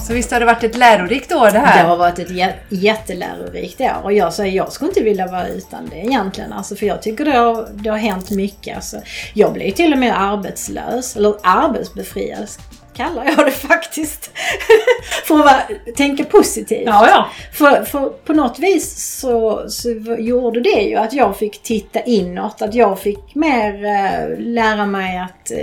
Så visst har det varit ett lärorikt år det Det här? har varit ett jä- jättelärorikt år och jag säger jag skulle inte vilja vara utan det egentligen. Alltså, för jag tycker det har, det har hänt mycket. Alltså, jag blev till och med arbetslös, eller arbetsbefriad kallar jag det faktiskt. för att vara, tänka positivt. Ja, ja. För, för på något vis så, så gjorde det ju att jag fick titta inåt. Att jag fick mer eh, lära mig att eh,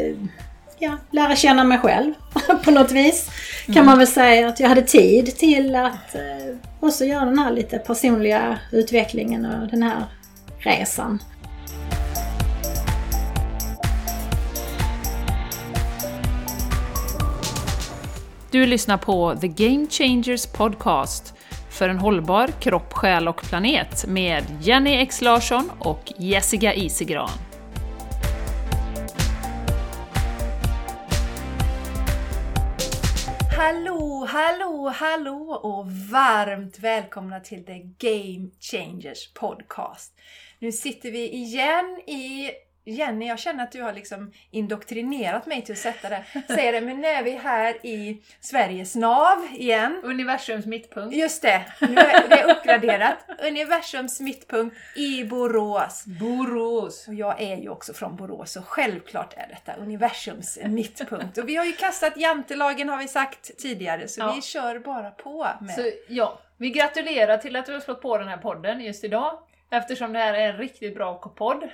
ja, lära känna mig själv på något vis. Kan man väl säga att jag hade tid till att eh, också göra den här lite personliga utvecklingen och den här resan. Du lyssnar på The Game Changers Podcast för en hållbar kropp, själ och planet med Jenny X Larsson och Jessica Isigran. Hallå, hallå, hallå och varmt välkomna till The Game Changers Podcast. Nu sitter vi igen i... Jenny, jag känner att du har liksom indoktrinerat mig till att sätta det. Säger det, men nu är vi här i Sveriges nav igen. Universums mittpunkt. Just det, nu är det uppgraderat. Universums mittpunkt i Borås. Borås. Och jag är ju också från Borås så självklart är detta universums mittpunkt. Och vi har ju kastat jantelagen har vi sagt tidigare så Ja. vi kör bara på med... Så ja, vi gratulerar till att du har slått på den här podden just idag. Eftersom det här är en riktigt bra podd.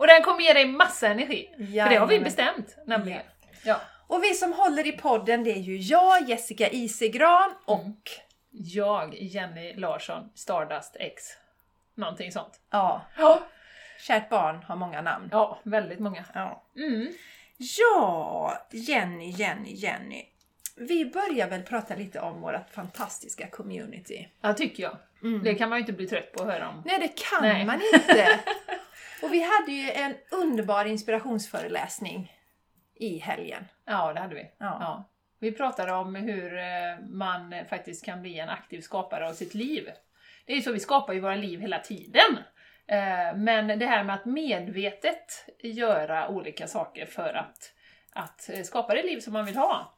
och den kommer ge dig massa energi. För det har vi Jajamän. bestämt nämligen. Ja. Och vi som håller i podden det är ju jag, Jessica Isegran och Mm. Jag, Jenny Larsson, Stardust X. Någonting sånt. ja, Ja, kärt barn har många namn. ja väldigt många. Ja. Mm. ja, Jenny, Jenny, Jenny. Vi börjar väl prata lite om vårt fantastiska community. Ja, tycker jag. Det kan man ju inte bli trött på att höra om. Nej, det kan Nej. man inte. Och vi hade ju en underbar inspirationsföreläsning i helgen. Ja, det hade vi. Ja. Vi pratade om hur eh, man faktiskt kan bli en aktiv skapare av sitt liv. Det är ju så, vi skapar ju våra liv hela tiden. Eh, Men det här med att medvetet göra olika saker för att, att eh, skapa det liv som man vill ha.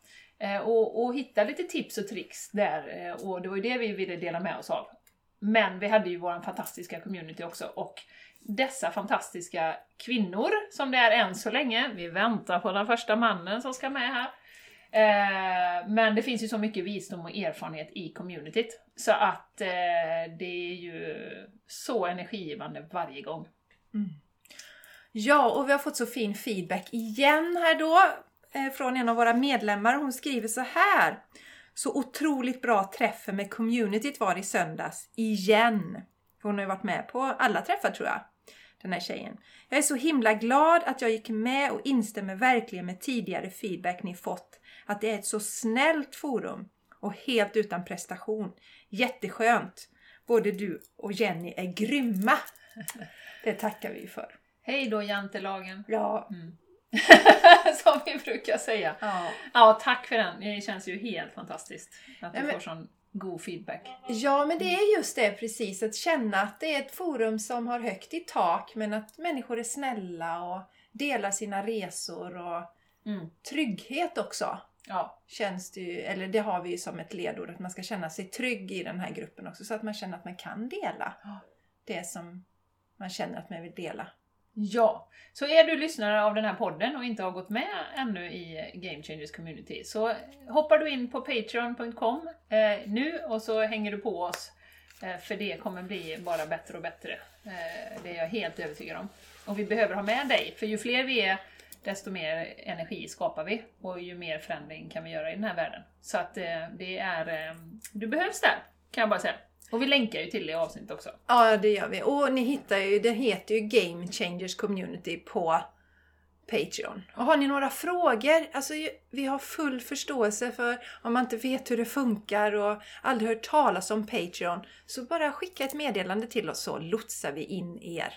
Och, och hitta lite tips och tricks där. Och det var ju det vi ville dela med oss av. Men vi hade ju vår fantastiska community också. Och dessa fantastiska kvinnor, som det är än så länge. Vi väntar på den första mannen som ska med här. Eh, men det finns ju så mycket visdom och erfarenhet i communityt. Så att eh, det är ju så energigivande varje gång. Mm. Ja, och vi har fått så fin feedback igen här då eh, från en av våra medlemmar. Hon skriver så här. Så otroligt bra träffen med communityt var i söndags. Igen. Hon har ju varit med på alla träffar tror jag. Den här tjejen. Jag är så himla glad att jag gick med och instämmer verkligen med tidigare feedback ni fått. Att det är ett så snällt forum och helt utan prestation. Jätteskönt. Både du och Jenny är grymma. Det tackar vi för. Hej då jantelagen! Ja. som vi brukar säga. ja. Ja, tack för den. Det känns ju helt fantastiskt att du Nej, men- får sån god feedback. Ja, men det är just det precis. Att känna att det är ett forum som har högt i tak men att människor är snälla och delar sina resor och Mm. trygghet också. Ja, Känns det ju, eller det har vi ju som ett ledord, att man ska känna sig trygg i den här gruppen också. Så att man känner att man kan dela Ja. det som man känner att man vill dela. Ja, så är du lyssnare av den här podden och inte har gått med ännu i Game Changers Community så hoppar du in på patreon.com eh, nu och så hänger du på oss. Eh, för det kommer bli bara bättre och bättre. Eh, det är jag helt övertygad om. Och vi behöver ha med dig, för ju fler vi är desto mer energi skapar vi och ju mer förändring kan vi göra i den här världen. Så att eh, det är, eh, du behövs där, kan jag bara säga. Och vi länkar ju till det i avsnittet också. Ja, det gör vi. Och ni hittar ju, det heter ju Game Changers Community på Patreon. Och har ni några frågor? Alltså, vi har full förståelse för om man inte vet hur det funkar och aldrig hört talas om Patreon. Så bara skicka ett meddelande till oss så lotsar vi in er.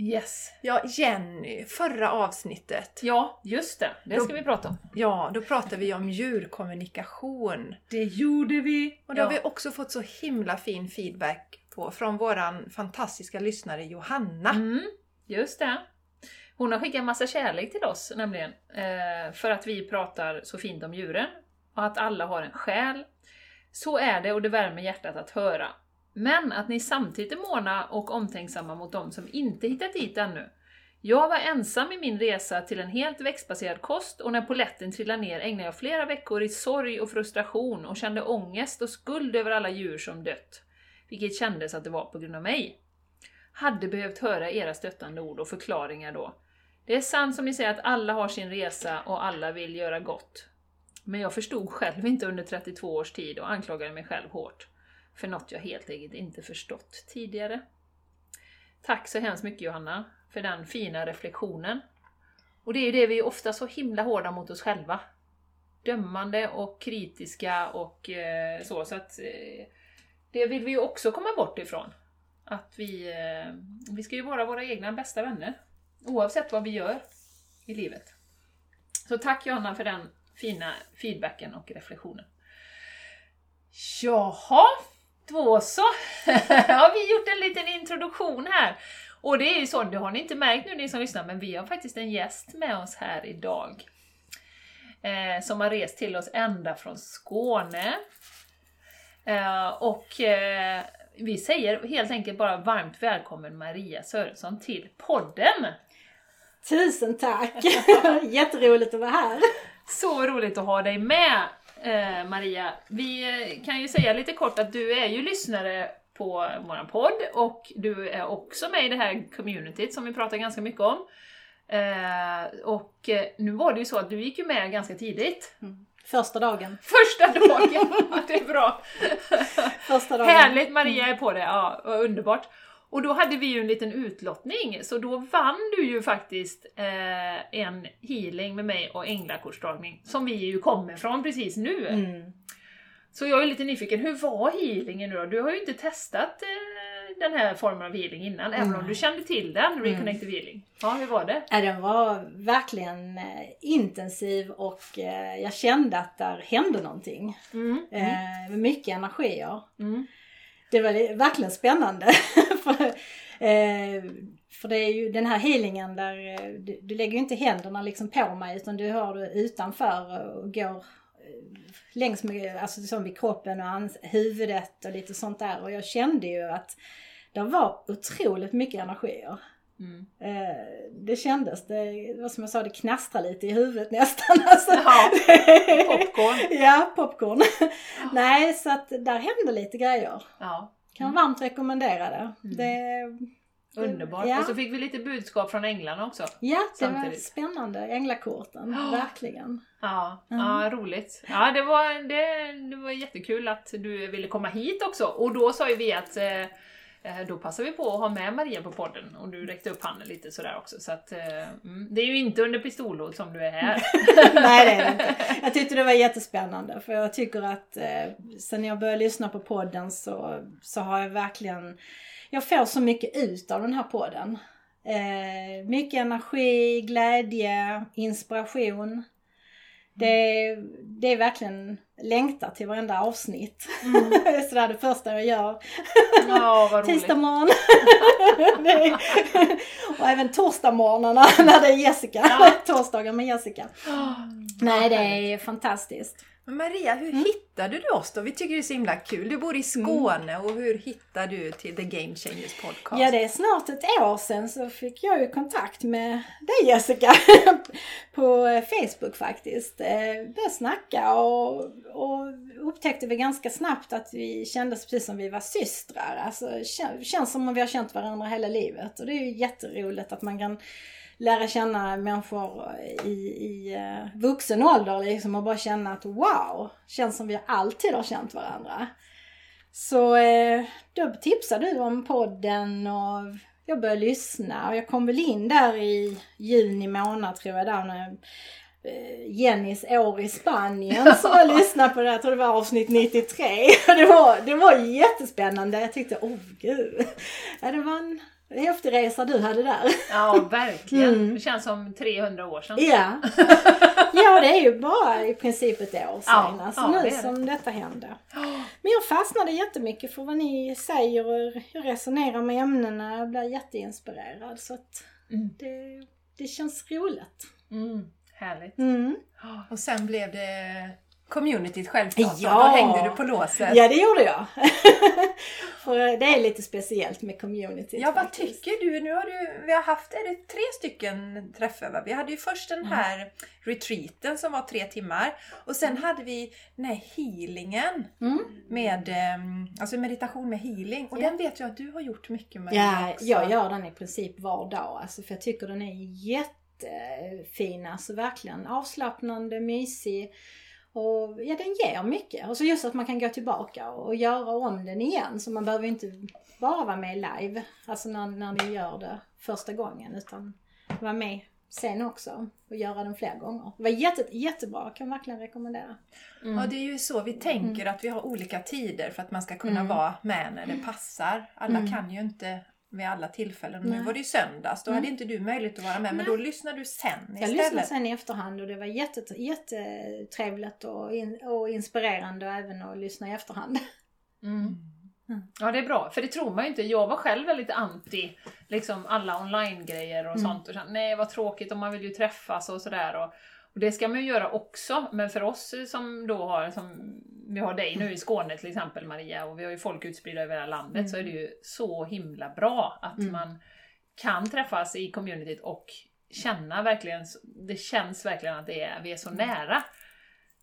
Yes! Ja, Jenny, förra avsnittet. Ja, just det. Det ska vi prata om. Ja, då pratade vi om djurkommunikation. Det gjorde vi! Och det har vi också fått så himla fin feedback på från våran fantastiska lyssnare Johanna. Mm, just det. Hon har skickat massa kärlek till oss nämligen. Eh, för att vi pratar så fint om djuren. och att alla har en själ. Så är det och det värmer hjärtat att höra. Men att ni samtidigt är måna och omtänksamma mot dem som inte hittat dit ännu. Jag var ensam i min resa till en helt växtbaserad kost och när poletten trillade ner ägnade jag flera veckor i sorg och frustration och kände ångest och skuld över alla djur som dött. Vilket kändes att det var på grund av mig. Hade behövt höra era stöttande ord och förklaringar då. Det är sant som ni säger att alla har sin resa och alla vill göra gott. Men jag förstod själv inte under 32 års tid och anklagade mig själv hårt. För något jag helt enkelt inte förstått tidigare. Tack så hemskt mycket Johanna för den fina reflektionen. Och det är ju det vi är ofta så himla hårda mot oss själva. Dömande och kritiska och eh, så. så att eh, Det vill vi ju också komma bort ifrån. Att vi, eh, vi ska ju vara våra egna bästa vänner. Oavsett vad vi gör i livet. Så tack Johanna för den fina feedbacken och reflektionen. Jaha, då så har vi gjort en liten introduktion här. Och det är ju så, det har ni inte märkt nu ni som lyssnar, men vi har faktiskt en gäst med oss här idag. Eh, som har rest till oss ända från Skåne. Eh, och eh, vi säger helt enkelt bara varmt välkommen Maria Sörensson till podden! Tusen tack! Jätteroligt att vara här. Så roligt att ha dig med eh, Maria. Vi eh, kan ju säga lite kort att du är ju lyssnare på vår podd och du är också med i det här communityt som vi pratar ganska mycket om. Eh, och eh, nu var det ju så att du gick ju med ganska tidigt. Mm. Första dagen. Första dagen! det är bra! Första dagen. Härligt, Maria är på det, ja, underbart. Och då hade vi ju en liten utlottning, så då vann du ju faktiskt eh, en healing med mig och änglakortsdragning, som vi ju kommer från precis nu. Mm. Så jag är lite nyfiken, hur var healingen nu då? Du har ju inte testat eh, den här formen av healing innan, även om du kände till den, Reconnective healing. Ja, hur var det? Ja, den var verkligen eh, intensiv och eh, jag kände att där hände någonting. Mm. Eh, med mycket energier. Mm. Det var li- verkligen spännande. för, eh, för det är ju den här healingen där eh, du, du lägger ju inte händerna liksom på mig utan du har det utanför och går eh, längs med, alltså som vid kroppen och ans- huvudet och lite sånt där. Och jag kände ju att det var otroligt mycket energier. Mm. Det kändes, det var som jag sa, det knastrade lite i huvudet nästan. Alltså. Ja, popcorn. ja, popcorn. Nej, så att där hände lite grejer. Ja, Kan varmt rekommendera det. det underbart. Ja. Och så fick vi lite budskap från änglarna också. ja, det var Samtidigt. spännande. Änglakorten, Ja. verkligen. Ja, Mm. ja roligt. Ja, det var, det, det var jättekul att du ville komma hit också. Och då sa ju vi att eh, Eh, då passar vi på att ha med Maria på podden och du räckte upp handen lite sådär också. Så att, eh, mm, det är ju inte under pistolhot som du är här. Nej, det är det inte. Jag tyckte det var jättespännande för jag tycker att eh, sen jag började lyssna på podden så, så har jag verkligen, jag får så mycket ut av den här podden. Eh, mycket energi, glädje, inspiration. Det, det är verkligen längtar till varenda avsnitt. Mm. det är det första jag gör. Ja. Tisdag morgon. Är- och även torsdag morgnarna när det är Jessica. Ja. Torsdagar med Jessica. Nej, det är fantastiskt. Men Maria, hur hittade du oss då? Vi tycker det är så himla kul. Du bor i Skåne och hur hittade du till The Game Changers Podcast? Ja, det är snart ett år sedan så fick jag ju kontakt med dig Jessica på eh, Facebook faktiskt. Eh, Började snacka och, och upptäckte vi ganska snabbt att vi kändes precis som vi var systrar. Alltså kän- känns som om vi har känt varandra hela livet och det är ju jätteroligt att man kan lära känna människor i, i eh, vuxen ålder liksom och bara känna att wow, känns som vi alltid har känt varandra. Så eh, då tipsade du om podden och jag började lyssna och jag kom väl in där i juni månad tror jag där när eh, Jennys år i Spanien så jag lyssnade på det, jag tror det var avsnitt 93. Och det var, det var jättespännande. Jag tyckte, åh oh, gud. Ja, det var en häftig resa du hade där. Ja, verkligen. Mm. Det känns som 300 år sedan. Ja. ja, det är ju bara i princip ett år sedan Ja, alltså, ja, nu det det. som detta hände. Men jag fastnade jättemycket för vad ni säger och jag resonerar med ämnena. Jag blir jätteinspirerad så att Mm. det, det känns roligt. Mm. Härligt. Mm. Och sen blev det communityt självklart. Ja. Då hängde du på låset. Ja, det gjorde jag. För det är lite speciellt med communityt. Ja, vad faktiskt. tycker du? Nu har du, vi har haft är det tre stycken träffar. Va? Vi hade ju först den här retreaten som var tre timmar. Och sen hade vi den här healingen Mm. med ehm, alltså meditation med healing. Och Ja. den vet jag att du har gjort mycket med. Ja, också. jag gör den i princip var dag. Alltså, för jag tycker den är jättefin. Alltså verkligen avslappnande, mysig. Och ja, den ger mycket. Och så just att man kan gå tillbaka och göra om den igen. Så man behöver inte bara vara med live, alltså när, när ni gör det första gången. Utan vara med sen också och göra den fler gånger. Det var jätte, jättebra, kan verkligen rekommendera. Ja, det är ju så vi tänker att vi har olika tider för att man ska kunna vara med när det passar. Alla kan ju inte vid alla tillfällen. Nu Nej. var det ju söndags, då hade inte du möjlighet att vara med. Men då lyssnar du sen Jag istället. lyssnade sen i efterhand och det var jätte, jättetrevligt och, in, och inspirerande även att lyssna i efterhand. Mm. Mm. Ja, det är bra. För det tror man ju inte. Jag var själv väldigt anti liksom alla online-grejer och Mm. sånt. Och kände, nej, vad tråkigt, och man vill ju träffas och sådär. Och, och det ska man ju göra också. Men för oss som då har, som vi har dig nu i Skåne till exempel Maria, och vi har ju folk utspridda över hela landet, så är det ju så himla bra att Mm. man kan träffas i communityt och känna verkligen, det känns verkligen att det är, vi är så nära.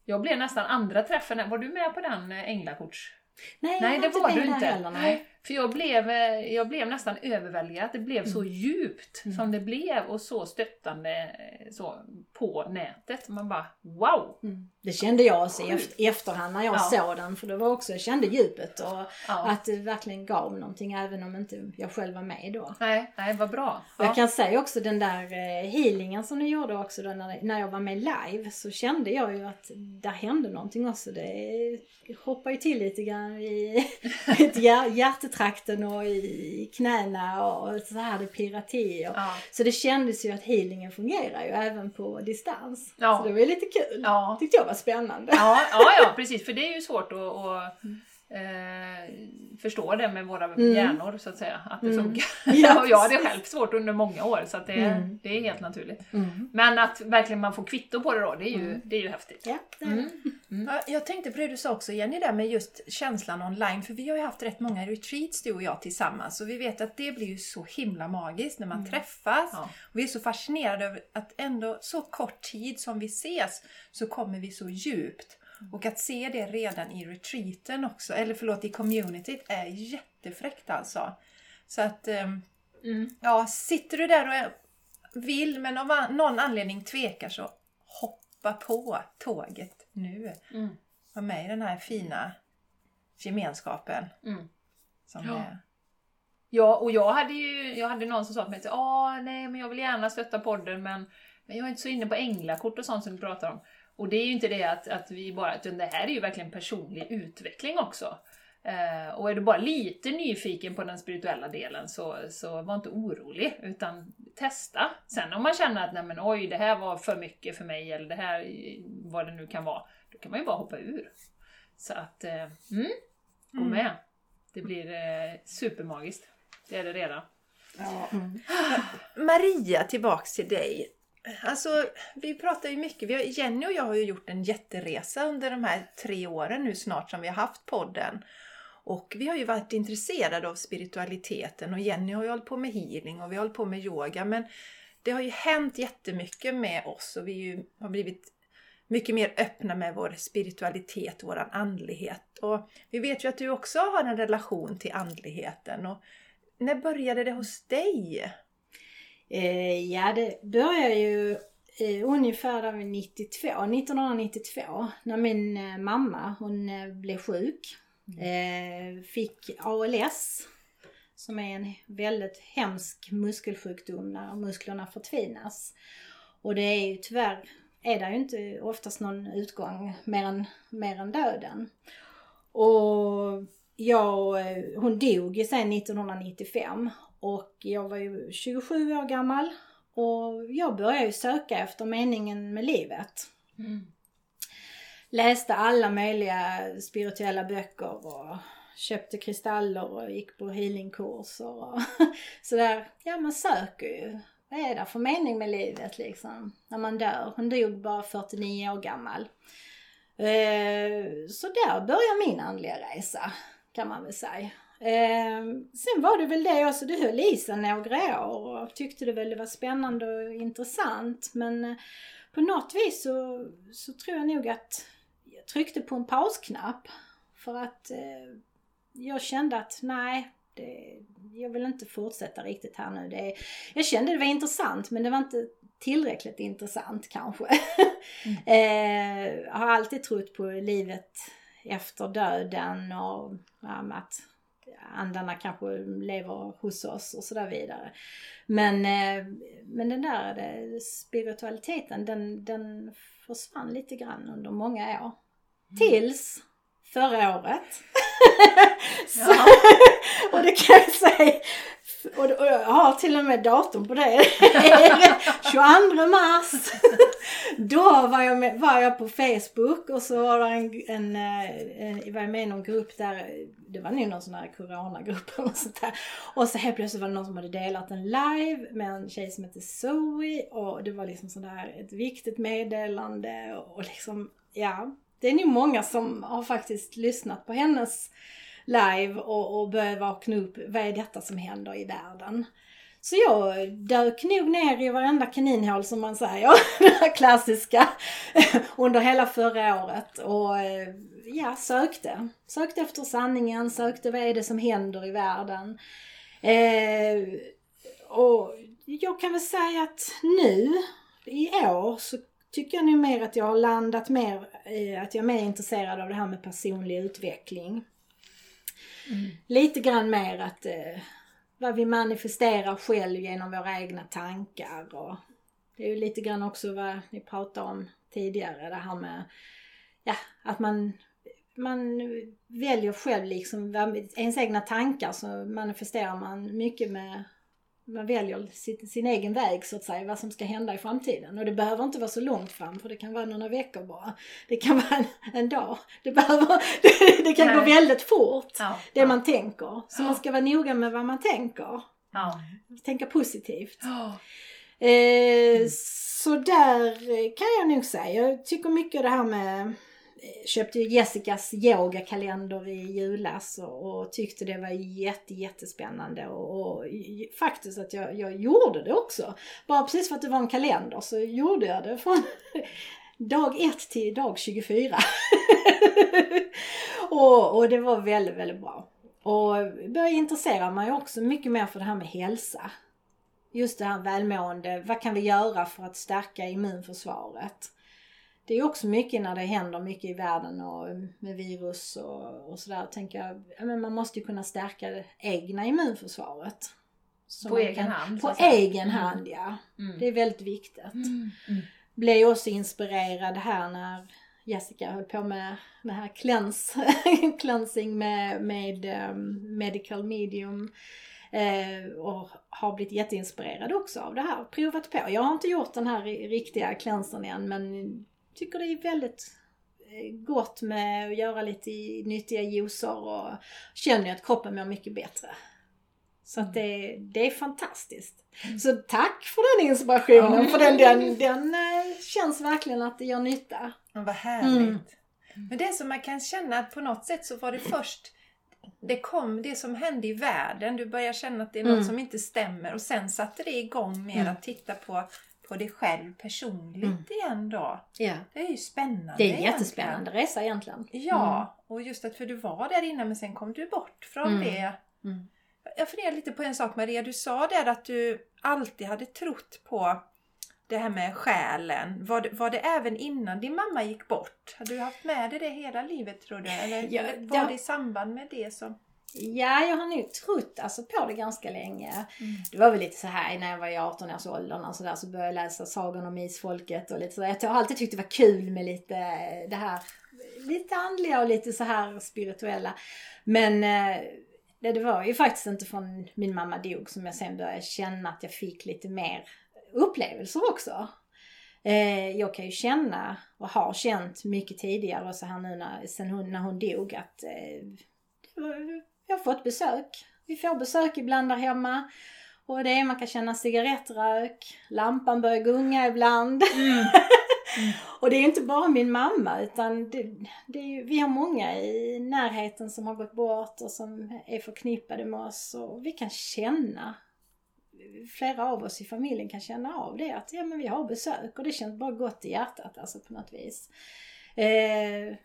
Jag blev nästan andra träffen, var du med på den eh, änglakorts... Nej, Nej, det var du inte. Heller, nej. För jag blev, eh, jag blev nästan överväldigad. Det blev så Mm. djupt som det blev och så stöttande eh, så, på nätet. Man bara wow! Mm. Det kände jag också i, eft- i efterhand när jag Ja. såg den. För det var också, jag kände djupet och Ja. att det verkligen gav någonting även om inte jag själv var med då. Nej, nej, vad bra. Ja. Jag kan säga också den där eh, healingen som ni gjorde också då när, när jag var med live så kände jag ju att där hände någonting också. Det hoppar ju till lite grann i ett hjär, hjärtetrakten och i knäna och så här det pirrar till. Ja. Så det kändes ju att healingen fungerar ju även på distans. Ja. Så det var ju lite kul. Ja. Tyckte jag var spännande. Ja, ja, ja, precis. För det är ju svårt att, att eh, förstå det med våra Mm. hjärnor så att säga. Att det Mm. funkar. Ja, och jag hade själv svårt under många år så att det, Mm. det är helt naturligt. Mm. Men att verkligen man får kvitto på det då, det är ju, Mm. det är ju häftigt. Ja, det är Mm. Ja, jag tänkte på det du sa också Jenny, där med just känslan online. För vi har ju haft rätt många retreats du och jag tillsammans. Och vi vet att det blir ju så himla magiskt när man träffas. Ja. Och vi är så fascinerade över att ändå så kort tid som vi ses så kommer vi så djupt. Och att se det redan i retreaten också, eller förlåt i communityt, är jättefräckt alltså. Så att, ehm, Mm. ja, sitter du där och vill men av någon anledning tvekar så hoppa på tåget nu. Mm. Var med i den här fina gemenskapen. Mm. Som Ja. är. Ja, och jag hade ju jag hade någon som sa till mig att "Ah, nej men jag vill gärna stötta podden men, men jag är inte så inne på änglakort och sånt som du pratar om. Och det är ju inte det att, att vi bara, utan det här är ju verkligen personlig utveckling också. Eh, och är du bara lite nyfiken på den spirituella delen så, så var inte orolig, utan testa. Sen om man känner att nej men oj, det här var för mycket för mig, eller det här, vad det nu kan vara, då kan man ju bara hoppa ur. Så att, eh, mm, gå Mm. med. Det blir eh, supermagiskt. Det är det redan. Mm. Maria, tillbaks till dig. Eh, alltså, vi pratar ju mycket. Vi har, Jenny och jag har ju gjort en jätteresa under de här tre åren nu snart som vi har haft podden. Och vi har ju varit intresserade av spiritualiteten och Jenny har ju hållit på med healing och vi har hållit på med yoga. Men det har ju hänt jättemycket med oss och vi ju, har blivit mycket mer öppna med vår spiritualitet och vår andlighet. Och vi vet ju att du också har en relation till andligheten. Och när började det hos dig? Eh, ja, det började ju eh, ungefär där vid 92, 1992 när min eh, mamma hon eh, blev sjuk. Eh, fick ALS som är en väldigt hemsk muskelsjukdom när musklerna förtvinas. Och det är ju tyvärr är det ju inte oftast någon utgång mer än, mer än döden. Och jag, eh, hon dog ju sen 1995 och jag var ju 27 år gammal och jag började ju söka efter meningen med livet. Mm. Läste alla möjliga spirituella böcker och köpte kristaller och gick på healingkurser och sådär. Ja, man söker ju. Vad är det för mening med livet liksom? När man dör. Hon dog bara 49 år gammal. Eh, så där börjar min andliga resa kan man väl säga. Eh, sen var det väl det också, det höll i sig några år och tyckte det väl det var spännande och intressant men eh, på något vis så, så tror jag nog att jag tryckte på en pausknapp för att eh, jag kände att nej, det, jag vill inte fortsätta riktigt här nu. Det, jag kände det var intressant men det var inte tillräckligt intressant kanske. Mm. eh, har alltid trott på livet efter döden och ja, att andarna kanske lever hos oss och sådär vidare. Men, eh, men den där det, spiritualiteten den, den försvann lite grann under många år. Mm. Tills förra året. Så, och det kan jag säga, och, jag har till och med datum på det. 22 mars. Då var jag, med, var jag på Facebook och så var en, en, en, var jag med i någon grupp där, det var nog någon sån här coronagrupp eller sånt där. Och så helt plötsligt var det någon som hade delat en live med en tjej som heter Zoe och det var liksom sådär ett viktigt meddelande och liksom, ja. Det är nog många som har faktiskt lyssnat på hennes live och, och började vakna upp. Vad är detta som händer i världen? Så jag dök nog ner i varenda kaninhål som man säger, det här klassiska, under hela förra året och eh, ja, sökte. Sökte efter sanningen, sökte vad är det som händer i världen. Eh, och jag kan väl säga att nu, i år, så tycker jag nog mer att jag har landat mer, eh, att jag är mer intresserad av det här med personlig utveckling. Mm. Lite grann mer att eh, vad vi manifesterar själv genom våra egna tankar och det är ju lite grann också vad ni pratade om tidigare det här med ja, att man man väljer själv liksom ens egna tankar så manifesterar man mycket med man väljer sin, sin, egen väg så att säga, vad som ska hända i framtiden. Och det behöver inte vara så långt fram för det kan vara några veckor bara. Det kan vara en, en dag. Det, behöver, det, det kan Nej. gå väldigt fort, ja, det ja. man tänker. Så man ska vara noga med vad man tänker. Ja. Tänka positivt. Eh, så där kan jag nog säga. Jag tycker mycket det här med köpte ju Jessicas yogakalender i julas och, och, tyckte det var jätte, jättespännande och, och faktiskt att jag, jag gjorde det också. Bara precis för att det var en kalender så gjorde jag det från dag 1 till dag 24. och, och det var väldigt, väldigt bra. Och började intressera mig också mycket mer för det här med hälsa. Just det här välmående, vad kan vi göra för att stärka immunförsvaret? Det är också mycket när det händer mycket i världen och med virus och, och sådär. Tänker jag, ja, men man måste ju kunna stärka det egna immunförsvaret. Så på egen kan, hand? På egen mm. hand ja. Mm. Det är väldigt viktigt. Mm. Mm. Blev också inspirerad här när Jessica höll på med det här cleanse, cleansing med, med um, medical medium. Eh, och har blivit jätteinspirerad också av det här. Provat på. Jag har inte gjort den här riktiga cleansern än men tycker det är väldigt eh, gott med att göra lite nyttiga juicer och känner att kroppen mår mycket bättre. Så att det, det är fantastiskt. Mm. Så tack för den inspirationen, mm. för den, den, den eh, känns verkligen att det gör nytta. vad härligt. Mm. Men det som man kan känna att på något sätt så var det först det kom det som hände i världen. Du börjar känna att det är något mm. som inte stämmer och sen satte det igång mer mm. att titta på på dig själv personligt mm. igen då. Ja. Det är ju spännande Det är en jättespännande resa egentligen. Ja, mm. och just att för du var där inne men sen kom du bort från mm. det. Mm. Jag funderar lite på en sak Maria, du sa där att du alltid hade trott på det här med själen. Var det, var det även innan din mamma gick bort? Hade du haft med dig det hela livet tror du? Eller, ja, var det i samband med det som... Ja, jag har nog trott alltså, på det ganska länge. Mm. Det var väl lite så här när jag var i 18-årsåldern och så, där, så började jag läsa Sagan om Isfolket och lite så. Jag har alltid tyckt det var kul med lite det här, lite andliga och lite så här spirituella. Men eh, det, det var ju faktiskt inte från min mamma dog som jag sen började känna att jag fick lite mer upplevelser också. Eh, jag kan ju känna och har känt mycket tidigare och så här nu när, sen hon, när hon dog att eh, vi har fått besök. Vi får besök ibland där hemma. Och det är, man kan känna cigarettrök, lampan börjar gunga ibland. Mm. Mm. Och det är inte bara min mamma utan det, det är vi har många i närheten som har gått bort och som är förknippade med oss och vi kan känna flera av oss i familjen kan känna av det att ja men vi har besök och det känns bara gott i hjärtat alltså på något vis. Eh,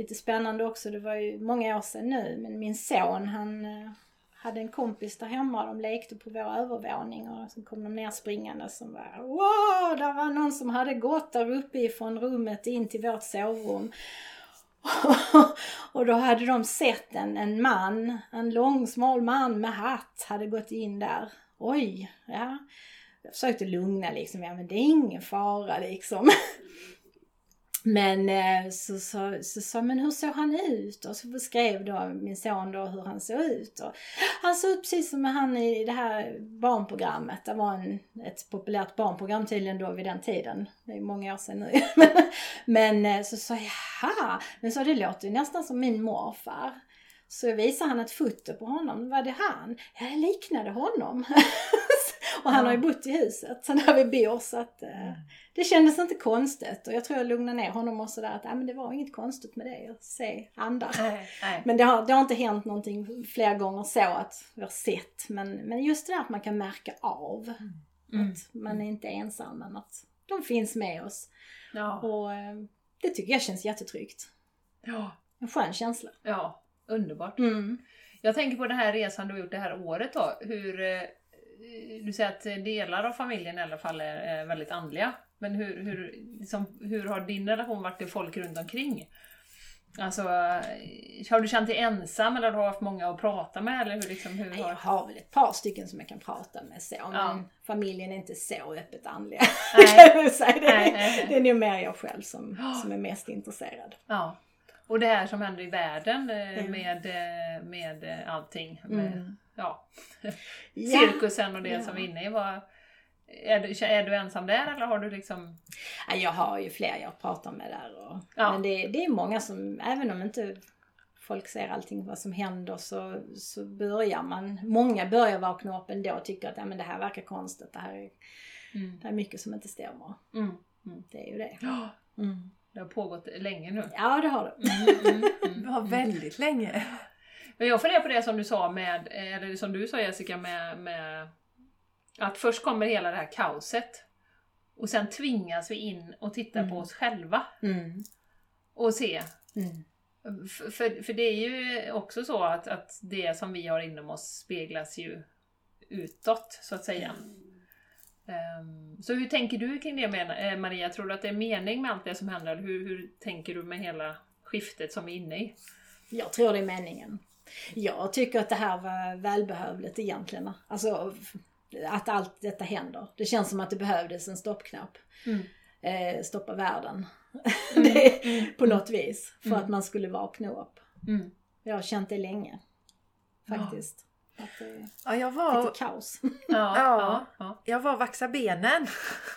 lite spännande också, det var ju många år sedan nu men min son han eh, hade en kompis där hemma och de lekte på vår övervåning och så kom de ner springande som var wow, där var någon som hade gått där uppe ifrån rummet in till vårt sovrum. och då hade de sett en, en man, en lång smal man med hatt hade gått in där. Oj, ja. Jag försökte lugna liksom, ja men det är ingen fara liksom. Men eh, så sa så, så, men hur såg han ut? Och så beskrev då min son då hur han såg ut. Och han såg ut precis som han i det här barnprogrammet. Det var en, ett populärt barnprogram tydligen då vid den tiden. Det är många år sedan nu. men eh, så sa jag, jaha, men så det låter ju nästan som min morfar. Så visade han ett foto på honom. Var det han? Ja, det liknade honom. och han har ju bott i huset där vi bor så att eh, det kändes inte konstigt. Och jag tror jag lugnade ner honom och sådär att ja, men det var inget konstigt med det att se andar. Nej, nej. Men det har, det har inte hänt någonting fler gånger så att vi har sett. Men, men just det där att man kan märka av Mm. att man är inte ensam men att de finns med oss. Ja. Och eh, det tycker jag känns jättetryggt. ja, En skön känsla. ja, underbart. Mm. Jag tänker på den här resan du har gjort det här året då. Hur, eh, du säger att delar av familjen i alla fall är, är väldigt andliga. Men hur, hur, liksom, hur har din relation varit till folk runt omkring? Alltså, eh, har du känt dig ensam eller har du haft många att prata med? Eller hur, liksom, hur Nej, Jag har... har väl ett par stycken som jag kan prata med så, men Ja. familjen är inte så öppet andliga. Nej. säga. Det, Nej, nej, det är nog mer jag själv som, som är mest intresserad. Ja. Och det här som händer i världen eh, med, eh, med eh, allting. Med, Mm. Ja, cirkusen och det Ja. som vi är inne i. Vad, är, du, är du ensam där eller har du liksom... Ja, jag har ju fler jag pratar med där. Och, Ja. Men det, det är många som, även om inte folk ser allting vad som händer så, så börjar man, många börjar vakna upp ändå och tycker att ja, men det här verkar konstigt. Det här är, Mm. det är mycket som inte stämmer. Mm. Det är ju det. Mm. det har pågått länge nu. Ja, det har det. Mm, mm, mm. Det var väldigt länge. Jag funderar på det som du sa med, eller som du sa Jessica med, med att först kommer hela det här kaoset och sen tvingas vi in och titta på Mm. oss själva Mm. och se. Mm. För, för, det är ju också så att, att det som vi har inom oss speglas ju utåt så att säga. Ehm, så hur tänker du kring det med, eh, Maria? Tror du att det är mening med allt det som händer? Hur, hur tänker du med hela skiftet som vi är inne i? Jag tror det är meningen. Jag tycker att det här var välbehövligt egentligen. Alltså att allt detta händer. Det känns som att det behövdes en stoppknapp. Mm. Eh, stoppa världen. det, på något vis. För Mm. att man skulle vakna upp. Mm. Jag har känt det länge. Faktiskt. Att det Ja, jag var, lite kaos. Ja, Ja. ja, ja. jag var vaxa benen.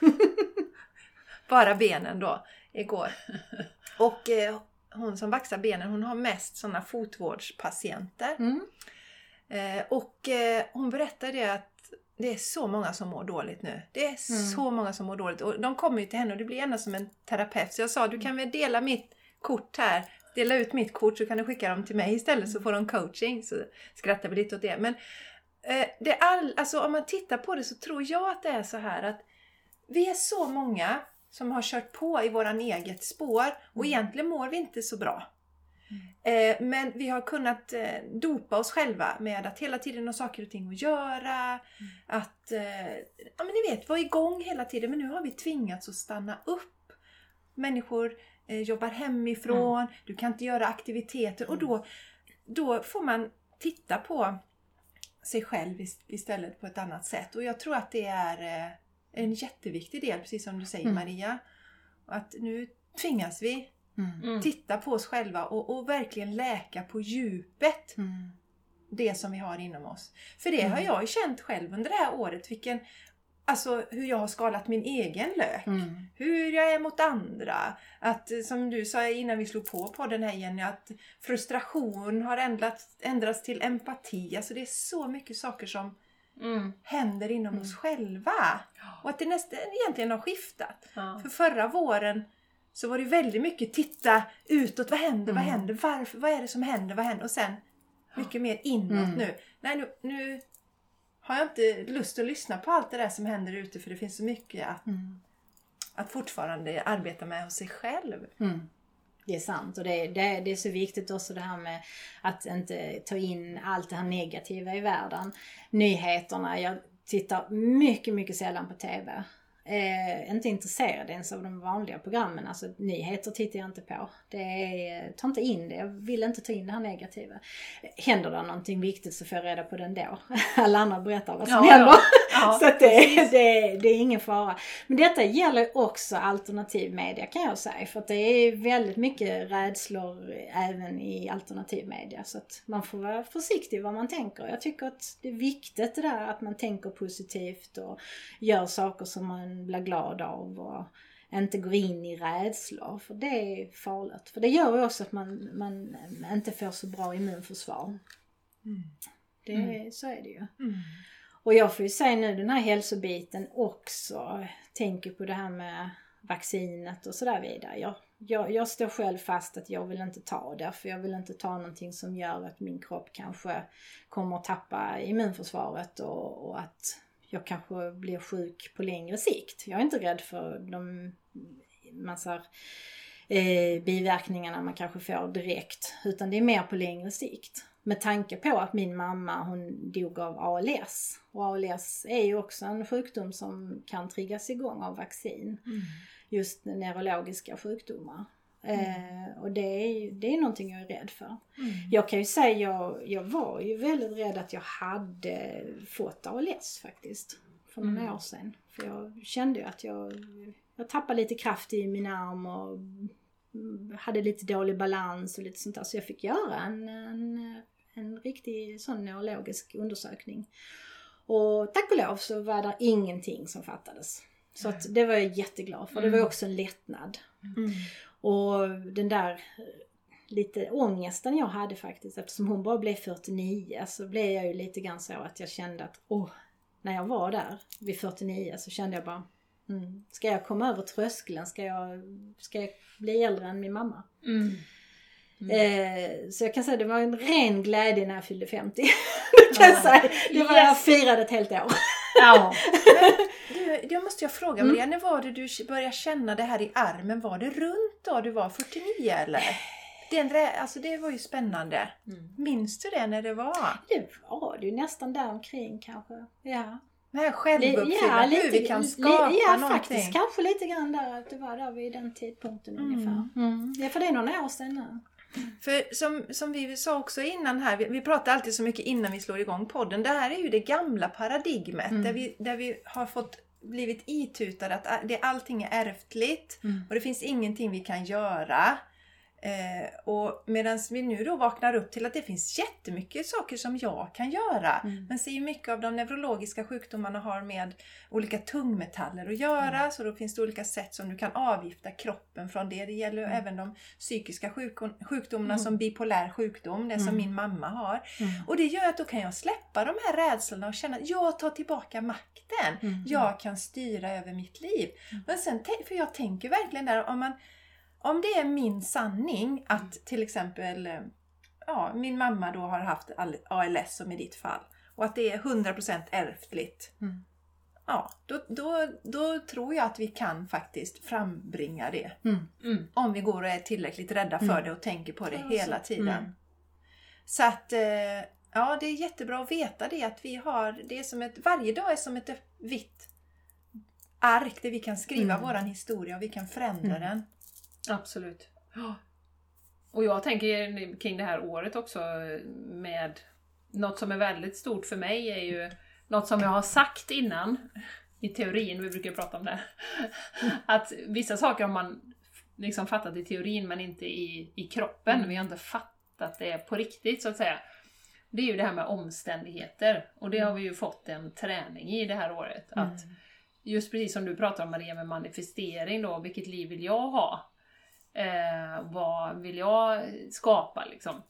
Bara benen då, igår. Och eh, hon som vaxar benen, hon har mest sådana fotvårdspatienter. Mm. Eh, och eh, hon berättade att det är så många som mår dåligt nu. Det är så många som mår dåligt. Och de kommer ju till henne och det blir ändå som en terapeut. Så jag sa, du kan väl dela mitt kort här. Dela ut mitt kort så kan du skicka dem till mig istället så får de coaching. Så skrattar vi lite åt det. Men eh, det all, alltså, om man tittar på det så tror jag att det är så här att vi är så många som har kört på i våran eget spår och egentligen mår vi inte så bra. Eh, men vi har kunnat eh, dopa oss själva med att hela tiden ha saker och ting att göra. Att, eh, ja men ni vet, vara igång hela tiden. Men nu har vi tvingats att stanna upp. Människor jobbar hemifrån, du kan inte göra aktiviteter och då, då får man titta på sig själv ist- istället på ett annat sätt. Och jag tror att det är en jätteviktig del, precis som du säger Mm. Maria. Att nu tvingas vi Mm. Titta på oss själva och, och verkligen läka på djupet Mm. det som vi har inom oss. För det har Mm. jag ju känt själv under det här året, vilken, alltså hur jag har skalat min egen lök. Mm. Hur jag är mot andra. Att som du sa innan vi slog på på den här Jenny, att frustration har ändrats, ändrats till empati. Alltså det är så mycket saker som Mm. händer inom Mm. oss själva. Och att det nästan egentligen har skiftat. Ja. För förra våren så var det väldigt mycket titta utåt. Vad händer? Vad Mm. händer? Varför? Vad är det som händer? Vad händer? Och sen mycket mer inåt Mm. nu. Nej, nu, nu har jag inte lust att lyssna på allt det där som händer ute för det finns så mycket att, Mm. att fortfarande arbeta med hos sig själv. Mm. Det är sant och det är, det, det är så viktigt också det här med att inte ta in allt det här negativa i världen. Nyheterna, jag tittar mycket, mycket sällan på TV. Eh, inte intresserad ens av de vanliga programmen, alltså nyheter tittar jag inte på. Det är, ta inte in det, jag vill inte ta in det här negativa. Händer det någonting viktigt så får jag reda på den då. Alla andra berättar vad som Ja, händer. ja. Ja, så det, det, det är ingen fara. Men detta gäller också alternativ media kan jag säga. För att det är väldigt mycket rädslor även i alternativ media. Så att man får vara försiktig vad man tänker. Jag tycker att det är viktigt det där att man tänker positivt och gör saker som man blir glad av. Och inte går in i rädslor. För det är farligt. För det gör ju också att man, man inte får så bra immunförsvar. Det, Så är det ju. Mm. Och jag får ju säga nu den här hälsobiten också. Tänker på det här med vaccinet och sådär vidare. Jag, jag, jag står själv fast att jag vill inte ta det. För jag vill inte ta någonting som gör att min kropp kanske kommer att tappa immunförsvaret och, och att jag kanske blir sjuk på längre sikt. Jag är inte rädd för de massa eh, biverkningarna man kanske får direkt. Utan det är mer på längre sikt. Med tanke på att min mamma hon dog av ALS. Och ALS är ju också en sjukdom som kan triggas igång av vaccin. Just neurologiska sjukdomar. Eh, och det är, det är någonting jag är rädd för. Jag kan ju säga, jag, jag var ju väldigt rädd att jag hade fått ALS faktiskt. För några Mm. år sedan. För jag kände ju att jag, jag tappade lite kraft i min arm och mm, hade lite dålig balans och lite sånt där. Så jag fick göra en, en, en riktig sån neurologisk undersökning. Och tack och lov så var det ingenting som fattades. Så att det var jag jätteglad för. Det var ju också en lättnad. Mm. Och den där eh, lite ångesten jag hade faktiskt eftersom hon bara blev 49 så blev jag ju lite grann så att jag kände att åh, när jag var där vid 49 så kände jag bara mm, ska jag komma över tröskeln? Ska jag, ska jag bli äldre än min mamma? Mm. Eh, så jag kan säga det var en ren glädje när jag fyllde 50. det kan jag säga. Det var jag Yes. firade ett helt år. Ja. Du, det måste jag fråga Mm. Maria, när var det du började känna det här i armen? Var det runt då du var 49 eller? Den, rä- alltså det var ju spännande. Mm. Minns du det när det var? Det var det ju nästan där omkring kanske. Ja. Det här självuppfyllande, hur vi kan skapa li- ja, någonting. faktiskt. Kanske lite grann där att det var där vid den tidpunkten Mm. ungefär. Mm. Ja, för det är några år sedan nu. För som, som vi sa också innan här, vi, vi pratar alltid så mycket innan vi slår igång podden. Det här är ju det gamla paradigmet Mm. där, vi, där vi har fått blivit itutade att det, allting är ärftligt Mm. och det finns ingenting vi kan göra. Eh, och medan vi nu då vaknar upp till att det finns jättemycket saker som jag kan göra. Mm. Men ser mycket av de neurologiska sjukdomarna har med olika tungmetaller att göra. Mm. Så då finns det olika sätt som du kan avgifta kroppen från det. Det gäller Mm. även de psykiska sjuk- sjukdomarna Mm. som bipolär sjukdom, det som Mm. min mamma har. Mm. Och det gör att då kan jag släppa de här rädslorna och känna att jag tar tillbaka makten. Jag kan styra över mitt liv. Men sen, för jag tänker verkligen där, om, man, om det är min sanning att till exempel eh, ja, min mamma då har haft ALS som i ditt fall och att det är 100% ärftligt. Mm. Ja, då, då, då tror jag att vi kan faktiskt frambringa det. Mm. Mm. Om vi går och är tillräckligt rädda för Mm. det och tänker på det Ja, hela så. tiden. Mm. Så att, eh, ja det är jättebra att veta det att vi har, det är som ett, varje dag är som ett vitt ark där vi kan skriva Mm. våran historia och vi kan förändra Mm. den. Absolut. Och jag tänker kring det här året också med något som är väldigt stort för mig är ju något som jag har sagt innan i teorin, vi brukar prata om det. Att vissa saker har man liksom fattat i teorin men inte i, i kroppen. Mm. Vi har inte fattat det på riktigt så att säga. Det är ju det här med omständigheter och det har vi ju fått en träning i det här året. Att just precis som du pratar om Maria med manifestering då, vilket liv vill jag ha? Eh, vad vill jag skapa liksom?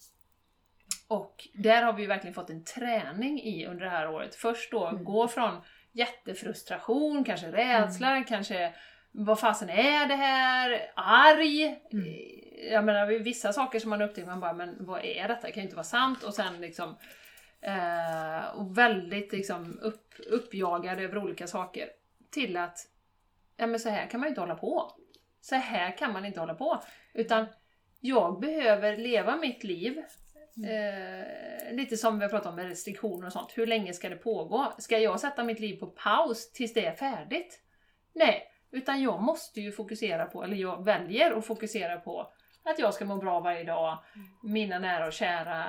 Och där har vi ju verkligen fått en träning i under det här året. Först då Mm. gå från jättefrustration, kanske rädsla, kanske vad fasen är det här? Arg? Jag menar vissa saker som man upptäcker, man bara men vad är detta? Det kan ju inte vara sant. Och sen liksom eh, och väldigt liksom upp, uppjagad över olika saker. Till att, ja men så här kan man ju inte hålla på. Så här kan man inte hålla på. Utan jag behöver leva mitt liv Eh, lite som vi har pratat om med restriktioner och sånt. Hur länge ska det pågå? Ska jag sätta mitt liv på paus tills det är färdigt? Nej, utan jag måste ju fokusera på, eller jag väljer att fokusera på att jag ska må bra varje dag, mina nära och kära,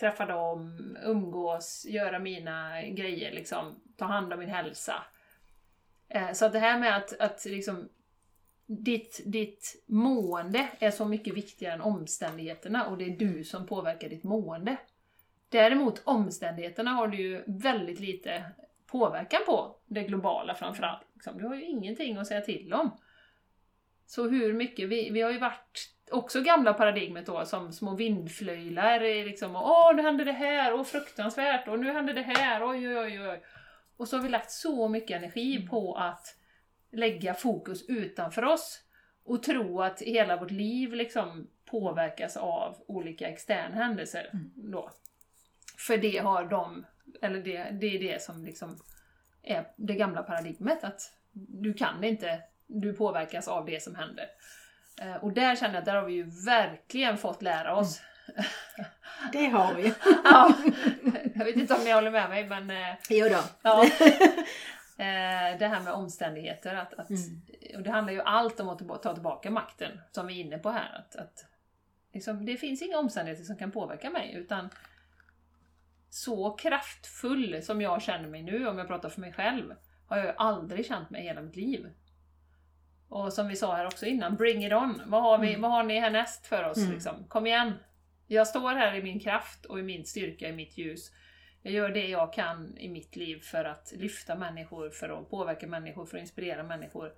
träffa dem, umgås, göra mina grejer, liksom, ta hand om min hälsa. Eh, så det här med att, att liksom ditt, ditt mående är så mycket viktigare än omständigheterna och det är du som påverkar ditt mående. Däremot omständigheterna har du ju väldigt lite påverkan på, det globala framförallt. Liksom. Du har ju ingenting att säga till om. Så hur mycket, vi, vi har ju varit också gamla paradigmet då som små vindflöjlar, eh, liksom, och, åh nu hände det här, åh fruktansvärt, och nu hände det här, oj oj oj. Och så har vi lagt så mycket energi på att lägga fokus utanför oss och tro att hela vårt liv liksom påverkas av olika externa händelser. Då. För det har de, eller det, det är det som liksom är det gamla paradigmet, att du kan inte, du påverkas av det som händer. Eh, Och där känner jag att där har vi ju verkligen fått lära oss. Det har vi. ja, jag vet inte om ni håller med mig men eh, Jo då. Ja. Eh, det här med omständigheter. Att, att, och det handlar ju allt om att ta tillbaka makten, som vi är inne på här. Att, att, liksom, det finns inga omständigheter som kan påverka mig, utan så kraftfull som jag känner mig nu, om jag pratar för mig själv, har jag ju aldrig känt mig i hela mitt liv. Och som vi sa här också innan, bring it on! Vad har, vi, vad har ni härnäst för oss? Liksom? Kom igen! Jag står här i min kraft och i min styrka, i mitt ljus. Jag gör det jag kan i mitt liv för att lyfta människor, för att påverka människor, för att inspirera människor.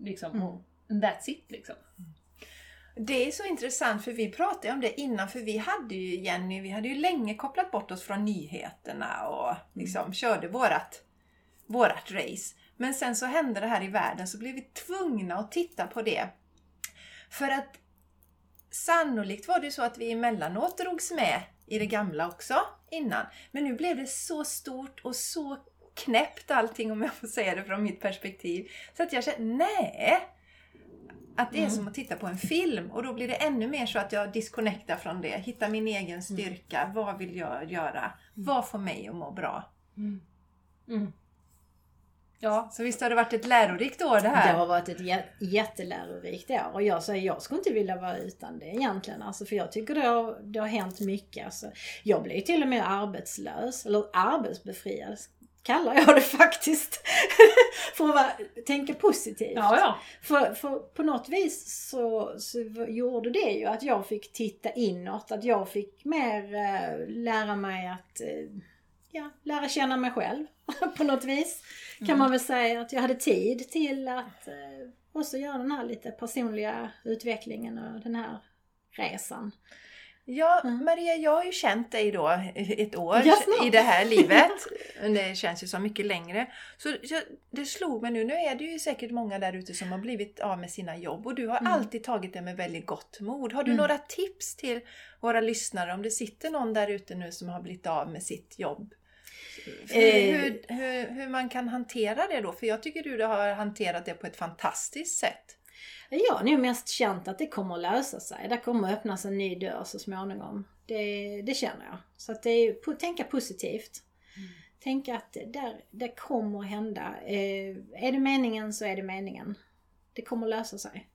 Liksom, och that's it liksom. Det är så intressant för vi pratade om det innan för vi hade ju Jenny, vi hade ju länge kopplat bort oss från nyheterna och liksom körde vårat, vårat race. Men sen så hände det här i världen så blev vi tvungna att titta på det. För att sannolikt var det så att vi emellanåt drogs med i det gamla också innan. Men nu blev det så stort och så knäppt allting om jag får säga det från mitt perspektiv. Så att jag känner, nej! Att det är som att titta på en film och då blir det ännu mer så att jag disconnectar från det. Hittar min egen styrka. Vad vill jag göra? Vad får mig att må bra? Ja, Så visst har det varit ett lärorikt år det Det här? har varit ett jä- jättelärorikt år och jag säger jag skulle inte vilja vara utan det egentligen. Alltså, för jag tycker det har, det har hänt mycket. Alltså, jag blev till och med arbetslös, eller arbetsbefriad kallar jag det faktiskt. för att vara, tänka positivt. ja, ja. För, för på något vis så, så gjorde det ju att jag fick titta inåt, att jag fick mer eh, lära mig att eh, ja, lära känna mig själv på något vis. Kan man väl säga att jag hade tid till att eh, också göra den här lite personliga utvecklingen och den här resan. Ja, Maria, jag har ju känt dig då ett år Ja, snart. i det här livet. Det känns ju som mycket längre. Så det slog mig nu, nu är det ju säkert många där ute som har blivit av med sina jobb och du har alltid tagit det med väldigt gott mod. Har du några tips till våra lyssnare om det sitter någon där ute nu som har blivit av med sitt jobb? Hur, Eh. hur, hur, hur man kan hantera det då? För jag tycker du har hanterat det på ett fantastiskt sätt. Jag har nog mest känt att det kommer att lösa sig. Det kommer att öppnas en ny dörr så småningom. Det, det känner jag. Så att det är tänka positivt. Tänka att det, där, det kommer att hända. Eh, är det meningen så är det meningen. Det kommer att lösa sig.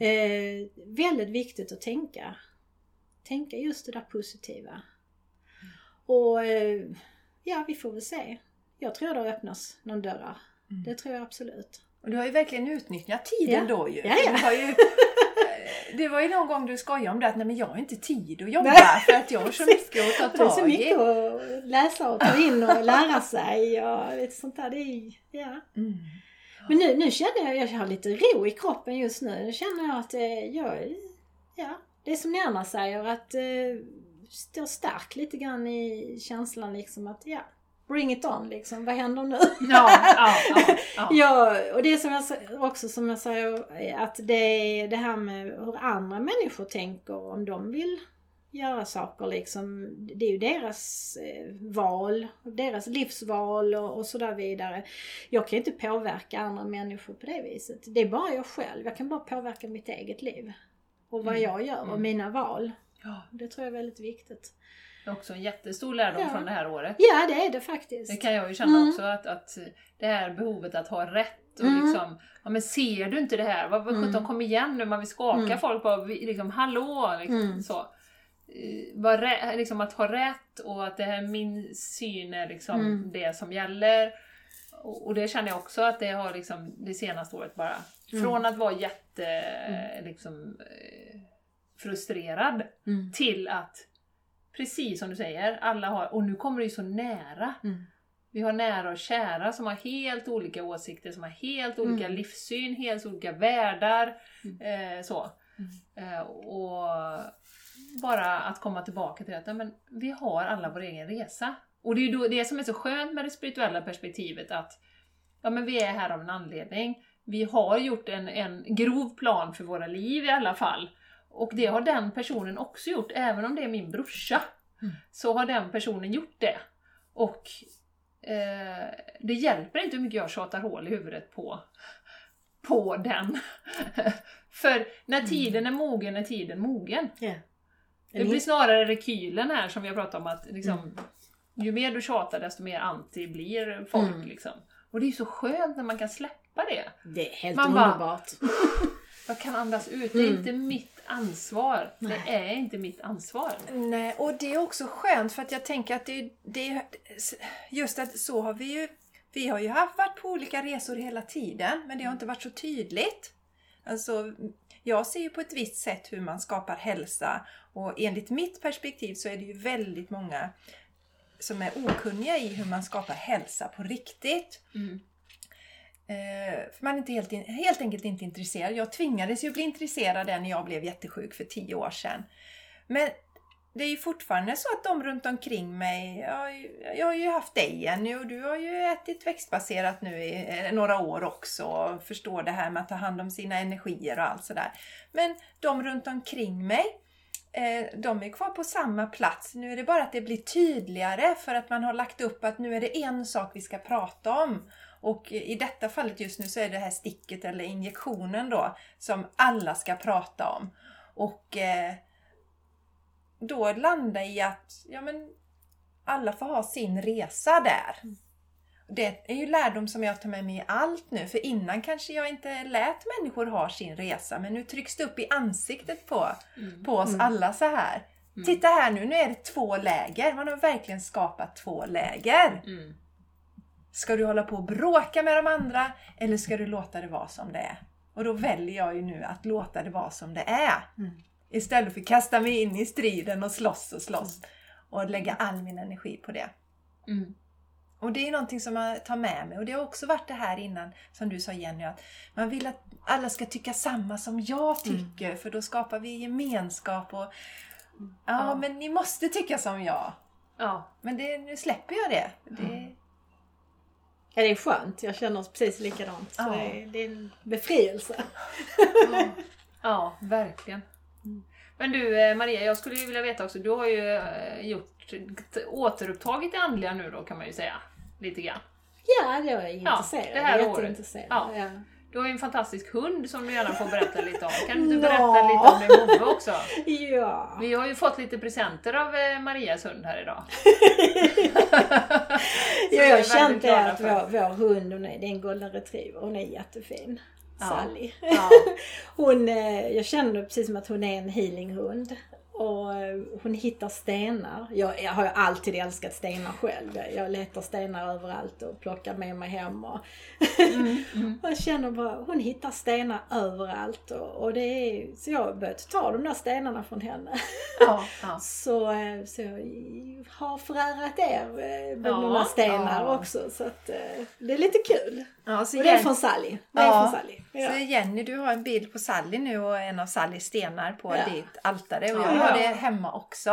Eh, väldigt viktigt att tänka. Tänka just det där positiva. Och eh, ja, vi får väl se. Jag tror det öppnas någon dörrar. Det tror jag absolut. Och du har ju verkligen utnyttjat tiden Ja. då ju. Ja, ja. Du har ju det var ju någon gång du skojade om det att nej men jag har inte tid att jobba Nej. för att jag har så mycket att ta Det är så tag i. mycket att läsa och ta in och lära sig och lite sånt där. Det är, ja. Mm. Men nu, nu känner jag att jag har lite ro i kroppen just nu. Nu känner jag att eh, jag, ja, det är som ni andra säger att eh, står stark lite grann i känslan liksom att ja, bring it on liksom. Vad händer nu? Ja, ja, ja, ja. Ja, och det som jag också som jag säger att det är det här med hur andra människor tänker om de vill göra saker liksom. Det är ju deras eh, val, deras livsval och, och sådär vidare. Jag kan ju inte påverka andra människor på det viset. Det är bara jag själv. Jag kan bara påverka mitt eget liv. Och vad Mm. jag gör och Mm. mina val. Ja, Det tror jag är väldigt viktigt. det är också en jättestor lärdom Ja. från det här året. Ja, det är det faktiskt. Det kan jag ju känna Mm. också, att, att det här behovet att ha rätt och Mm. liksom, ja men ser du inte det här? Vad, vad Mm. sjutton kom igen nu, man vill skaka Mm. folk på, vi- liksom hallå liksom Mm. så. Eh, Var liksom att ha rätt och att det här min syn är liksom Mm. det som gäller. Och, och det känner jag också att det har liksom det senaste året bara, Mm. från att vara jätte liksom eh, frustrerad Mm. till att precis som du säger, alla har, och nu kommer det ju så nära. Mm. Vi har nära och kära som har helt olika åsikter, som har helt olika Mm. livssyn, helt olika världar. Mm. Eh, så. Eh, och bara att komma tillbaka till att men vi har alla vår egen resa. Och det är ju det som är så skönt med det spirituella perspektivet att ja, men vi är här av en anledning. Vi har gjort en, en grov plan för våra liv i alla fall. Och det har den personen också gjort, även om det är min brorsa. Mm. Så har den personen gjort det. Och eh, det hjälper inte hur mycket jag tjatar hål i huvudet på, på den. För när tiden är mogen är tiden mogen. Ja. Det blir snarare rekylen här som jag pratade om att liksom, ju mer du tjatar desto mer anti blir folk. Mm. Liksom. Och det är så skönt när man kan släppa det. Det är helt Man bara- underbart. Jag kan andas ut, det är Mm. inte mitt ansvar. Nej. Det är inte mitt ansvar. Nej, och det är också skönt för att jag tänker att det, det just att så har vi ju vi har ju haft varit på olika resor hela tiden men det har inte varit så tydligt. Alltså, jag ser ju på ett visst sätt hur man skapar hälsa och enligt mitt perspektiv så är det ju väldigt många som är okunniga i hur man skapar hälsa på riktigt. Mm. Eh, för man är inte helt, in, helt enkelt inte intresserad. Jag tvingades ju bli intresserad när jag blev jättesjuk för tio år sedan. Men det är ju fortfarande så att de runt omkring mig, jag, jag har ju haft dig Jenny och du har ju ätit växtbaserat nu i eh, några år också och förstår det här med att ta hand om sina energier och allt sådär. Men de runt omkring mig, eh, de är kvar på samma plats. Nu är det bara att det blir tydligare för att man har lagt upp att nu är det en sak vi ska prata om. Och i detta fallet just nu så är det här sticket eller injektionen då som alla ska prata om. Och eh, då landa i att ja, men alla får ha sin resa där. Det är ju lärdom som jag tar med mig i allt nu. För innan kanske jag inte lät människor ha sin resa. Men nu trycks det upp i ansiktet på, Mm. på oss alla så här. Titta här nu, nu är det två läger. Man har verkligen skapat två läger. Mm. Ska du hålla på och bråka med de andra eller ska du låta det vara som det är? Och då väljer jag ju nu att låta det vara som det är. Mm. Istället för att kasta mig in i striden och slåss och slåss. Och lägga all min energi på det. Mm. Och det är någonting som jag tar med mig. Och det har också varit det här innan, som du sa Jenny, att man vill att alla ska tycka samma som jag tycker. För då skapar vi gemenskap och ja, Ja. men ni måste tycka som jag. Ja. Men det, nu släpper jag det. det Ja, det är skönt. Jag känner precis likadant. Så Ja. det, är, det är en befrielse. ja, verkligen. Men du eh, Maria, jag skulle ju vilja veta också, du har ju eh, gjort, återupptagit det andliga nu då kan man ju säga. Lite grann. Ja, jag är intresserad. det här jag är året. jätteintresserad. Ja. Du har ju en fantastisk hund som du gärna får berätta lite om. Kan du Nå. berätta lite om din Move också? ja. Vi har ju fått lite presenter av eh, Marias hund här idag. Ja, jag glada att vår, vår hund, hon är, det är en golden retriever, hon är jättefin. Ja. Sally. Ja. Hon, eh, jag känner precis som att hon är en healinghund. Och eh, hon hittar stenar. Jag, jag har ju alltid älskat stenar själv. Jag, letar stenar överallt och plockar med mig hem. Och Mm, mm. jag känner bara, hon hittar stenar överallt. Och, och det är, så jag har börjat ta de där stenarna från henne. Ja, ja. Så, eh, så jag har förärat er eh, med Ja, några stenar också. Så att, det är lite kul. Ja, så Och det är Jenny, från Sally. Det är Ja. från Sally. Ja. så Jenny, du har en bild på Sally nu och en av Sallys stenar på Ja. ditt altare och Ja. jag har det hemma också.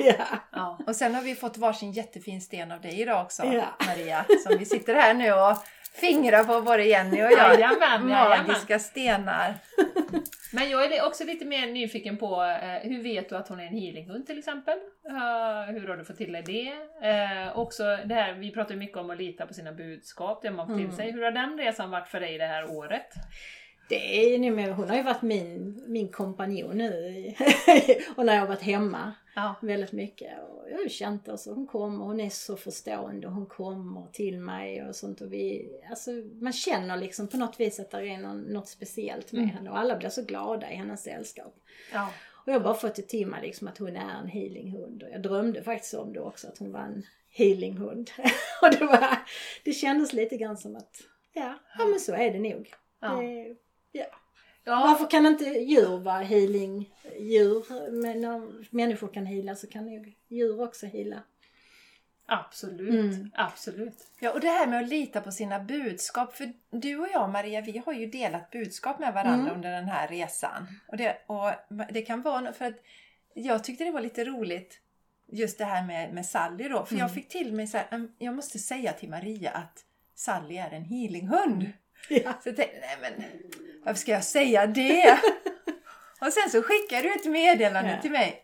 ja. Ja. Och sen har vi fått varsin jättefin sten av dig idag också, Ja. Maria. Som vi sitter här nu och fingrar på både Jenny och jag. Jajamän, jajamän. Magiska stenar. Men jag är också lite mer nyfiken på eh, hur vet du att hon är en healinghund till exempel? Eh, hur har du fått till dig det? Eh, också det här, vi pratar ju mycket om att lita på sina budskap, det man får till Mm. sig. Hur har den resan varit för dig det här året? Det är nu med, hon har ju varit min, min kompanjon nu och när jag har varit hemma Ja. väldigt mycket. Och jag har ju känt det, så hon kommer, hon är så förstående och hon kommer till mig och sånt. Och vi, alltså, man känner liksom på något vis att det är någon, något speciellt med Mm. henne och alla blir så glada i hennes sällskap. Ja. Och jag har bara fått det till mig liksom att hon är en healinghund. Och jag drömde faktiskt om det också, att hon var en healinghund. och det, var, det kändes lite grann som att, ja, ja men så är det nog. Ja. Det, ja. Ja, Varför kan inte djur vara healing-djur? Men om människor kan heala så kan nog djur också heala. absolut. Mm. Absolut. Ja, och det här med att lita på sina budskap. För du och jag, Maria, vi har ju delat budskap med varandra Mm. under den här resan. Och det, och det kan vara för att jag tyckte det var lite roligt just det här med, med Sally då. För jag Mm. fick till mig så här, "Mm, jag måste säga till Maria att Sally är en healinghund. Ja. Så jag tänkte, nej men varför ska jag säga det? och sen så skickade du ett meddelande Ja. till mig.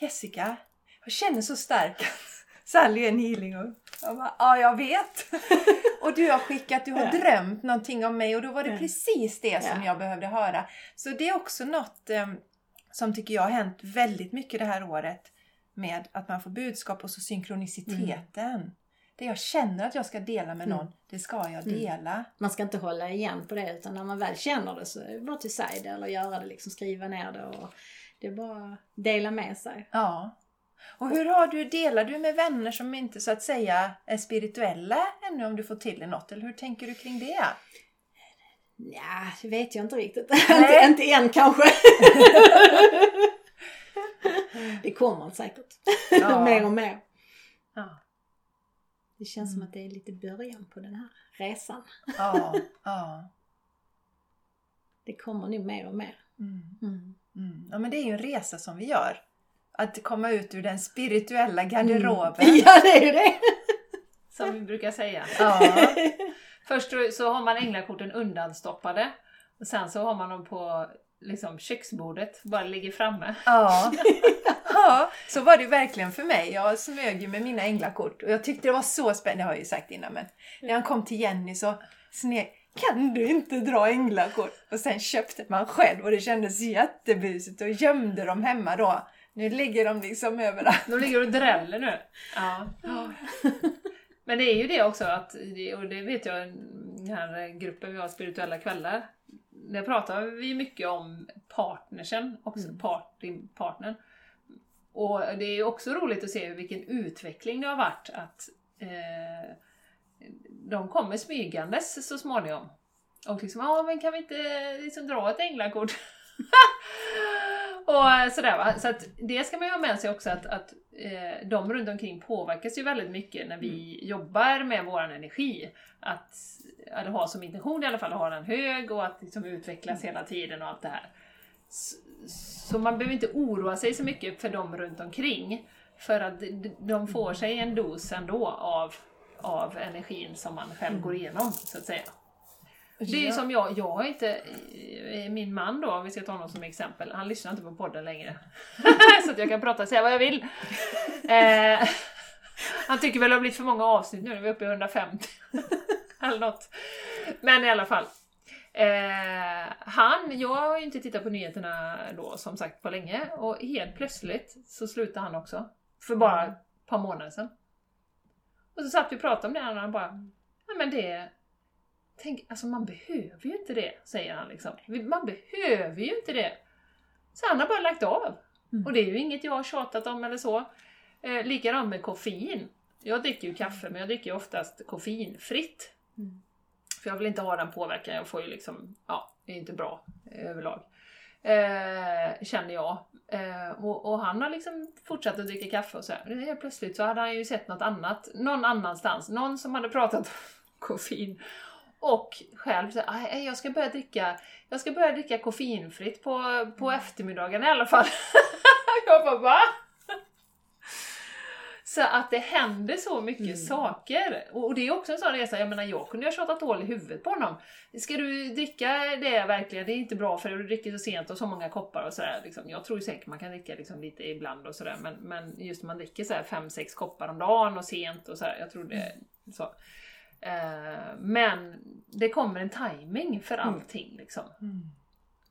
Jessica, jag känner så starkt Sally är en healinghund. Jag bara, ja jag vet. och du har skickat, du har Ja. drömt någonting om mig och då var det Ja. precis det som Ja. jag behövde höra. Så det är också något eh, som tycker jag har hänt väldigt mycket det här året. Med att man får budskap och så synkroniciteten. Det jag känner att jag ska dela med Mm. någon, det ska jag dela. Man ska inte hålla igen på det utan när man väl känner det så är det bara till sig det eller göra det liksom, skriva ner det och det är bara att dela med sig. Ja. Och hur har du, delar du med vänner som inte så att säga är spirituella ännu om du får till dig något? Eller hur tänker du kring det? Ja, det vet jag inte riktigt. Inte, inte än kanske. det kommer säkert. Ja. mer och mer. Ja. Det känns som Mm. att det är lite början på den här resan. Ja, ja. Det kommer nog mer och mer. Mm. Mm. Mm. Ja men det är ju en resa som vi gör. Att komma ut ur den spirituella garderoben. Mm. Ja, det är ju det. Som vi brukar säga. Ja. Först så har man änglakorten undanstoppade. Och sen så har man dem på liksom, köksbordet, bara ligger framme. Ja. Ja, så var det verkligen för mig. Jag smög ju med mina änglakort och jag tyckte det var så spännande, det har jag ju sagt innan men när han kom till Jenny så sneg kan du inte dra änglakort? Och sen köpte man själv och det kändes jättebusigt och gömde dem hemma då. Nu ligger de liksom överallt. De ligger och dräller nu. Ja. Men det är ju det också, att, och det vet jag, den här gruppen vi har, Spirituella kvällar, där pratar vi mycket om partnersen, också Mm. party, partnern. Och det är också roligt att se vilken utveckling det har varit att eh, de kommer smygandes så småningom. Och liksom, ja men kan vi inte liksom dra ett änglakort? och sådär va. Så att det ska man ju ha med sig också att, att eh, de runt omkring påverkas ju väldigt mycket när vi jobbar med våran energi. Att, att ha som intention i alla fall att ha den hög och att liksom utvecklas hela tiden och allt det här. Så, så man behöver inte oroa sig så mycket för dem runt omkring. För att de- får sig en dos ändå av, av energin som man själv går igenom, så att säga. Det är som jag, jag har inte, eh, min man då, om vi ska ta honom som exempel, han lyssnar inte på podden längre. så att jag kan prata och säga vad jag vill. Eh, han tycker väl det har blivit för många avsnitt nu, när vi är uppe i 150. Eller något. Men i alla fall. Eh, han, jag har ju inte tittat på nyheterna då som sagt på länge och helt plötsligt så slutade han också. För bara ett par månader sedan. Och så satt vi och pratade om det och han bara, ja men det Tänk, alltså man behöver ju inte det, säger han liksom. Man behöver ju inte det. Så han har bara lagt av. Mm. Och det är ju inget jag har tjatat om eller så. Eh, likadant med koffein. Jag dricker ju kaffe, men jag dricker ju oftast koffeinfritt. Mm. För jag vill inte ha den påverkan, jag får ju liksom, ja, det är inte bra eh, överlag. Eh, känner jag. Eh, och, och han har liksom fortsatt att dricka kaffe och så här. Helt plötsligt så hade han ju sett något annat, någon annanstans, någon som hade pratat om koffein. Och själv så här, "Aj, jag ska börja dricka, jag ska börja dricka koffeinfritt på, på eftermiddagen i alla fall. jag bara va? Så att det händer så mycket saker. Och och det är också en sån resa, jag menar jag kunde ju ha tjatat hål i huvudet på honom. Ska du dricka det verkligen? Det är inte bra för dig, du dricker så sent och så många koppar och sådär. Liksom. Jag tror säkert man kan dricka liksom lite ibland och sådär, men, men just när man dricker så fem sex koppar om dagen och sent och sådär, jag tror det är så. Eh, men det kommer en timing för allting liksom.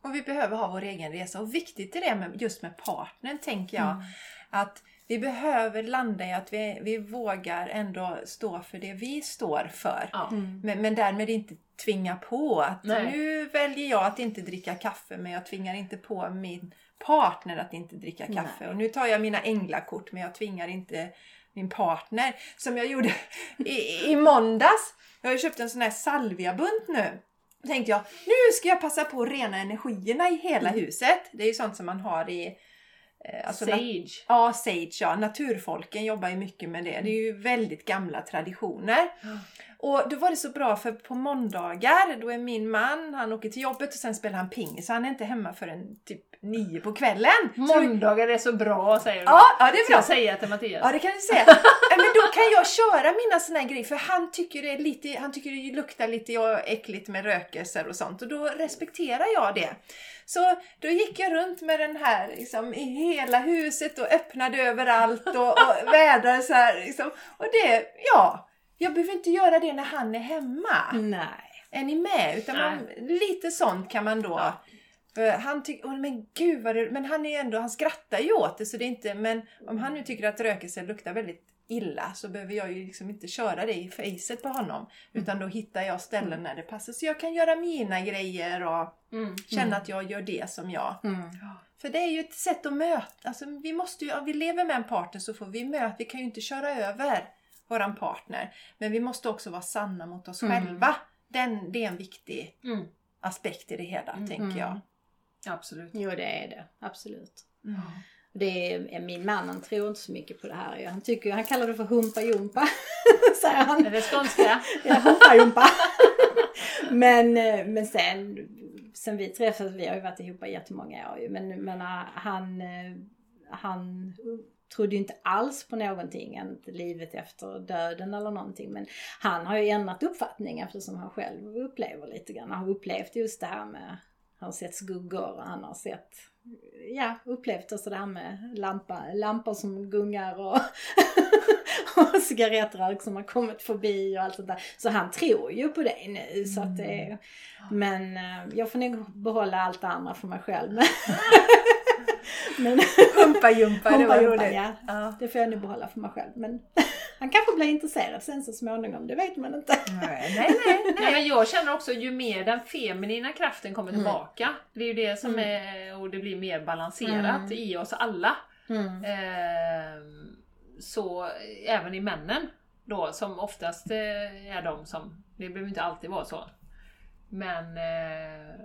Och vi behöver ha vår egen resa. Och viktigt är det med, just med partnern, tänker jag. Att vi behöver landa i att vi, vi vågar ändå stå för det vi står för. Ja. Men, men därmed inte tvinga på att Nej. nu väljer jag att inte dricka kaffe men jag tvingar inte på min partner att inte dricka kaffe. Nej. Och nu tar jag mina änglakort men jag tvingar inte min partner. Som jag gjorde i, i måndags. Jag har ju köpt en sån här salviabunt nu. Då tänkte jag, nu ska jag passa på att rena energierna i hela huset. Det är ju sånt som man har i... eh, alltså Sage. Ja, sage ja. Naturfolken jobbar ju mycket med det. Det är ju väldigt gamla traditioner. Och då var det så bra för på måndagar, då är min man, han åker till jobbet och sen spelar han pingis. Så han är inte hemma förrän typ nio på kvällen. Måndagar är så bra säger du. Ja, ja, det är Ska bra. jag säga till Mattias? Ja det kan du säga. Men då kan jag köra mina såna här grejer för han tycker det är lite, han tycker det luktar lite äckligt med rökelser och sånt och då respekterar jag det. Så då gick jag runt med den här liksom, i hela huset och öppnade överallt och, och vädrade så här. Liksom. Och det, ja, jag behöver inte göra det när han är hemma. Nej. Är ni med? Utan man, lite sånt kan man då... För han tycker, oh, men gud vad det, men han är ändå, han skrattar ju åt det så det är inte, men om han nu tycker att rökelse luktar väldigt illa så behöver jag ju liksom inte köra det i facet på honom. Utan då hittar jag ställen när det passar så jag kan göra mina grejer och Mm. känna att jag gör det som jag. Mm. För det är ju ett sätt att möta, alltså vi måste ju, om vi lever med en partner så får vi möta, vi kan ju inte köra över våran partner. Men vi måste också vara sanna mot oss själva. Den, det är en viktig Mm. aspekt i det hela, tänker jag. Absolut. Jo, det är det. Absolut. Mm. Det är, min man han tror inte så mycket på det här. Han, tycker, han kallar det för humpa-jumpa. Säger han. Är det skånska? Ja, humpa-jumpa. men, eh, men sen, sen vi träffades, vi har ju varit ihop i jättemånga år ju, men, men eh, han, eh, han trodde ju inte alls på någonting, inte livet efter döden eller någonting. Men han har ju ändrat uppfattning eftersom han själv upplever lite grann. Han har upplevt just det här med, han har sett skuggor och han har sett, ja, upplevt också det här med lampa, lampor som gungar och och cigarettrök som har kommit förbi och allt sånt där. Så han tror ju på det nu. Så att det är, men eh, jag får nog behålla allt det andra för mig själv. men Humpa-jumpa, det var roligt. ja. Ja. det får jag nog behålla för mig själv. Men han kanske blir intresserad sen så småningom, det vet man inte. Nej, nej, nej. Nej, men jag känner också ju mer den feminina kraften kommer tillbaka, det är ju det som är, och det blir mer balanserat i oss alla. Mm. Ehm, så även i männen då, som oftast eh, är de som, det behöver inte alltid vara så. Men eh,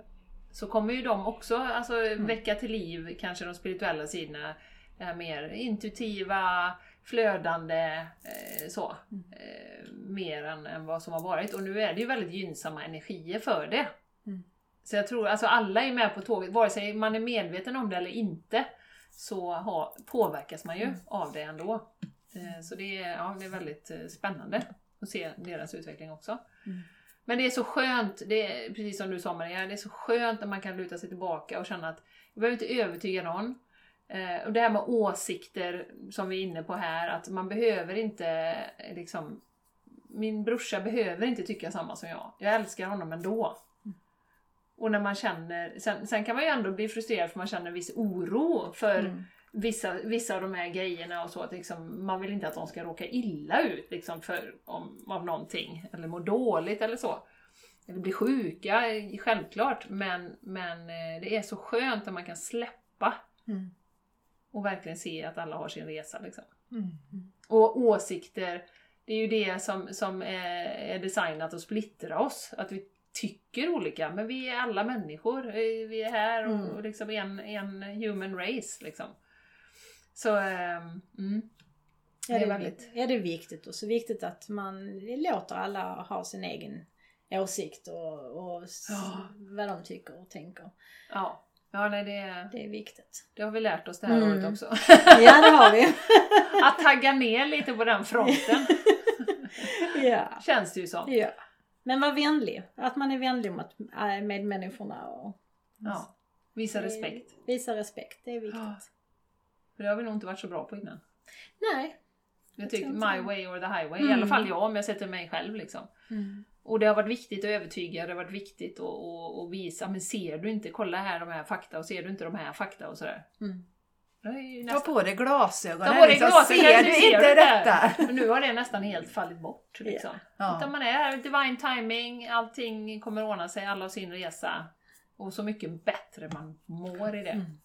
så kommer ju de också alltså, väcka till liv kanske de spirituella sidorna, det här mer intuitiva, flödande, eh, så. Eh, mer än, än vad som har varit. Och nu är det ju väldigt gynnsamma energier för det. Så jag tror, alltså alla är med på tåget, vare sig man är medveten om det eller inte, så har, påverkas man ju av det ändå. Eh, Så det är, ja, det är väldigt eh, spännande att se deras utveckling också. Men det är så skönt, det är, precis som du sa Maria, det är så skönt när man kan luta sig tillbaka och känna att jag behöver inte övertyga någon. Eh, och det här med åsikter som vi är inne på här, att man behöver inte liksom Min brorsa behöver inte tycka samma som jag. Jag älskar honom ändå. Och när man känner, sen, sen kan man ju ändå bli frustrerad för man känner en viss oro för mm vissa, vissa av de här grejerna och så. Att liksom, man vill inte att de ska råka illa ut liksom, för, om, av någonting. Eller må dåligt eller så. Eller bli sjuka, eh, självklart. Men, men eh, det är så skönt när man kan släppa. Mm. Och verkligen se att alla har sin resa. Liksom. Mm. Och åsikter, det är ju det som, som är, är designat att splittra oss. Att vi tycker olika, men vi är alla människor. Eh, Vi är här och, och liksom en, en human race. Liksom. Så, ehm, mm. Ja, det är väldigt... ja, det är viktigt och så viktigt att man låter alla ha sin egen åsikt och, och Ja. vad de tycker och tänker. Ja, ja nej, det, Det är viktigt. det har vi lärt oss det här Mm. året också. Ja, det har vi. Att tagga ner lite på den fronten, ja. känns det ju som. ja. Men var vänlig. Att man är vänlig mot äh, medmänniskorna och Ja, visa respekt. visa respekt. Det är viktigt. Ja. För det har vi nog inte varit så bra på innan. Nej. Jag tycker my det. way or the highway. I Mm. alla fall jag om jag sätter mig själv liksom. Och det har varit viktigt att övertyga, det har varit viktigt att, att, att visa, men ser du inte, kolla här de här fakta och ser du inte de här fakta och sådär. Mm. Det Ta på dig glasögonen. Ta på dig liksom. glasögonen, Ser du ser inte det detta? Men nu har det nästan helt fallit bort. Liksom. Ja. Utan man är divine timing, allting kommer ordna sig, alla har sin resa. Och så mycket bättre man mår i det. Mm.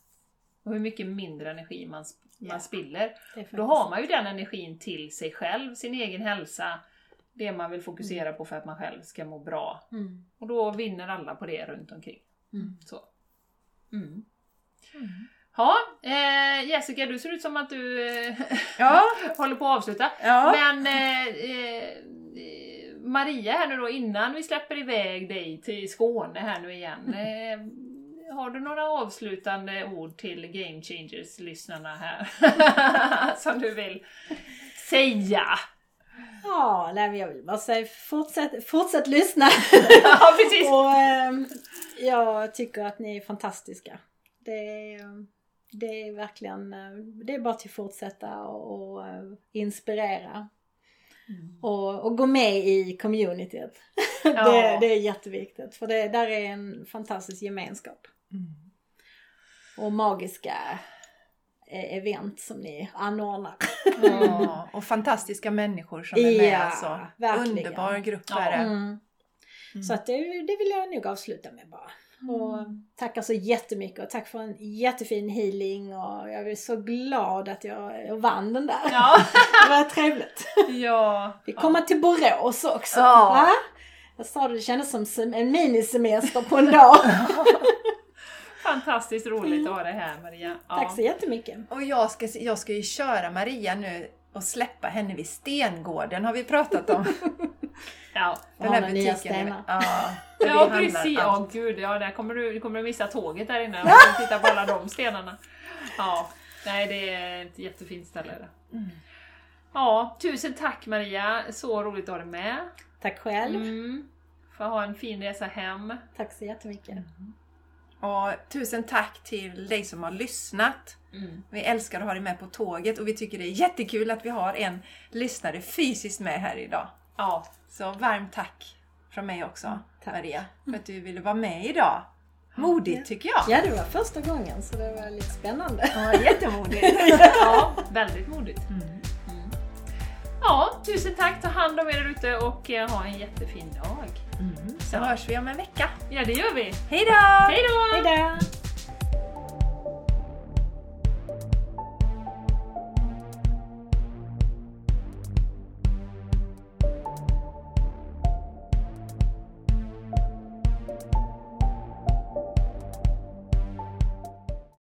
Och hur mycket mindre energi man, man spiller. Är faktiskt- Då har man ju den energin till sig själv, sin egen hälsa, det man vill fokusera på för att man själv ska må bra. Mm. Och då vinner alla på det runt omkring. Mm. Så. Mm. Ja, eh, Jessica du ser ut som att du eh, Ja, håller på att avsluta. ja. Men eh, eh, Maria här nu då innan vi släpper iväg dig till Skåne här nu igen. Eh, har du några avslutande ord till Game Changers-lyssnarna här? Som du vill säga? Ja, nej, jag vill bara säga fortsätt, fortsätt lyssna. ja, precis! och ehm, jag tycker att ni är fantastiska. Det är, ehm, det är verkligen, eh, det är bara till att fortsätta och, och eh, inspirera. Och, och gå med i communityt. Ja. det, det är jätteviktigt för det där är en fantastisk gemenskap. Mm. Och magiska eh, event som ni anordnar. Ja, och fantastiska människor som är med. Ja, alltså. verkligen. Underbar grupp Ja. är det. Mm. Så att det, det vill jag nog avsluta med bara. Och tackar så jättemycket och tack för en jättefin healing och jag är så glad att jag, vann den där. Ja, Det var trevligt. ja. Vi kommer till Borås också. Ja. Va? Jag sa det, det kändes som en minisemester på en dag. Fantastiskt roligt att ha dig här Maria. Ja. Tack så jättemycket. Och jag ska, jag ska ju köra Maria nu och släppa henne vid Stengården har vi pratat om. Ja, Den här nya butiken. stenar? Ja, ja precis. Ja, gud. Ja, där kommer du, kommer du missa tåget där inne. Om du tittar på alla de stenarna. Ja, nej det är ett jättefint ställe. Mm. Ja, tusen tack Maria. Så roligt att ha dig med. Tack själv. Mm. Får ha en fin resa hem. Tack så jättemycket. Och tusen tack till dig som har lyssnat. Mm. Vi älskar att ha dig med på tåget och vi tycker det är jättekul att vi har en lyssnare fysiskt med här idag. Ja, Så varmt tack från mig också, Tack. Maria, för att du ville vara med idag. Modigt tycker jag. Ja, det var första gången så det var lite spännande. Ja, jättemodigt. ja väldigt modigt. Mm. Mm. Ja, tusen tack. Ta hand om er ute och eh, ha en jättefin dag. Mm. Så hörs vi om en vecka. Ja, det gör vi. Hej då! Hej då! Hejdå!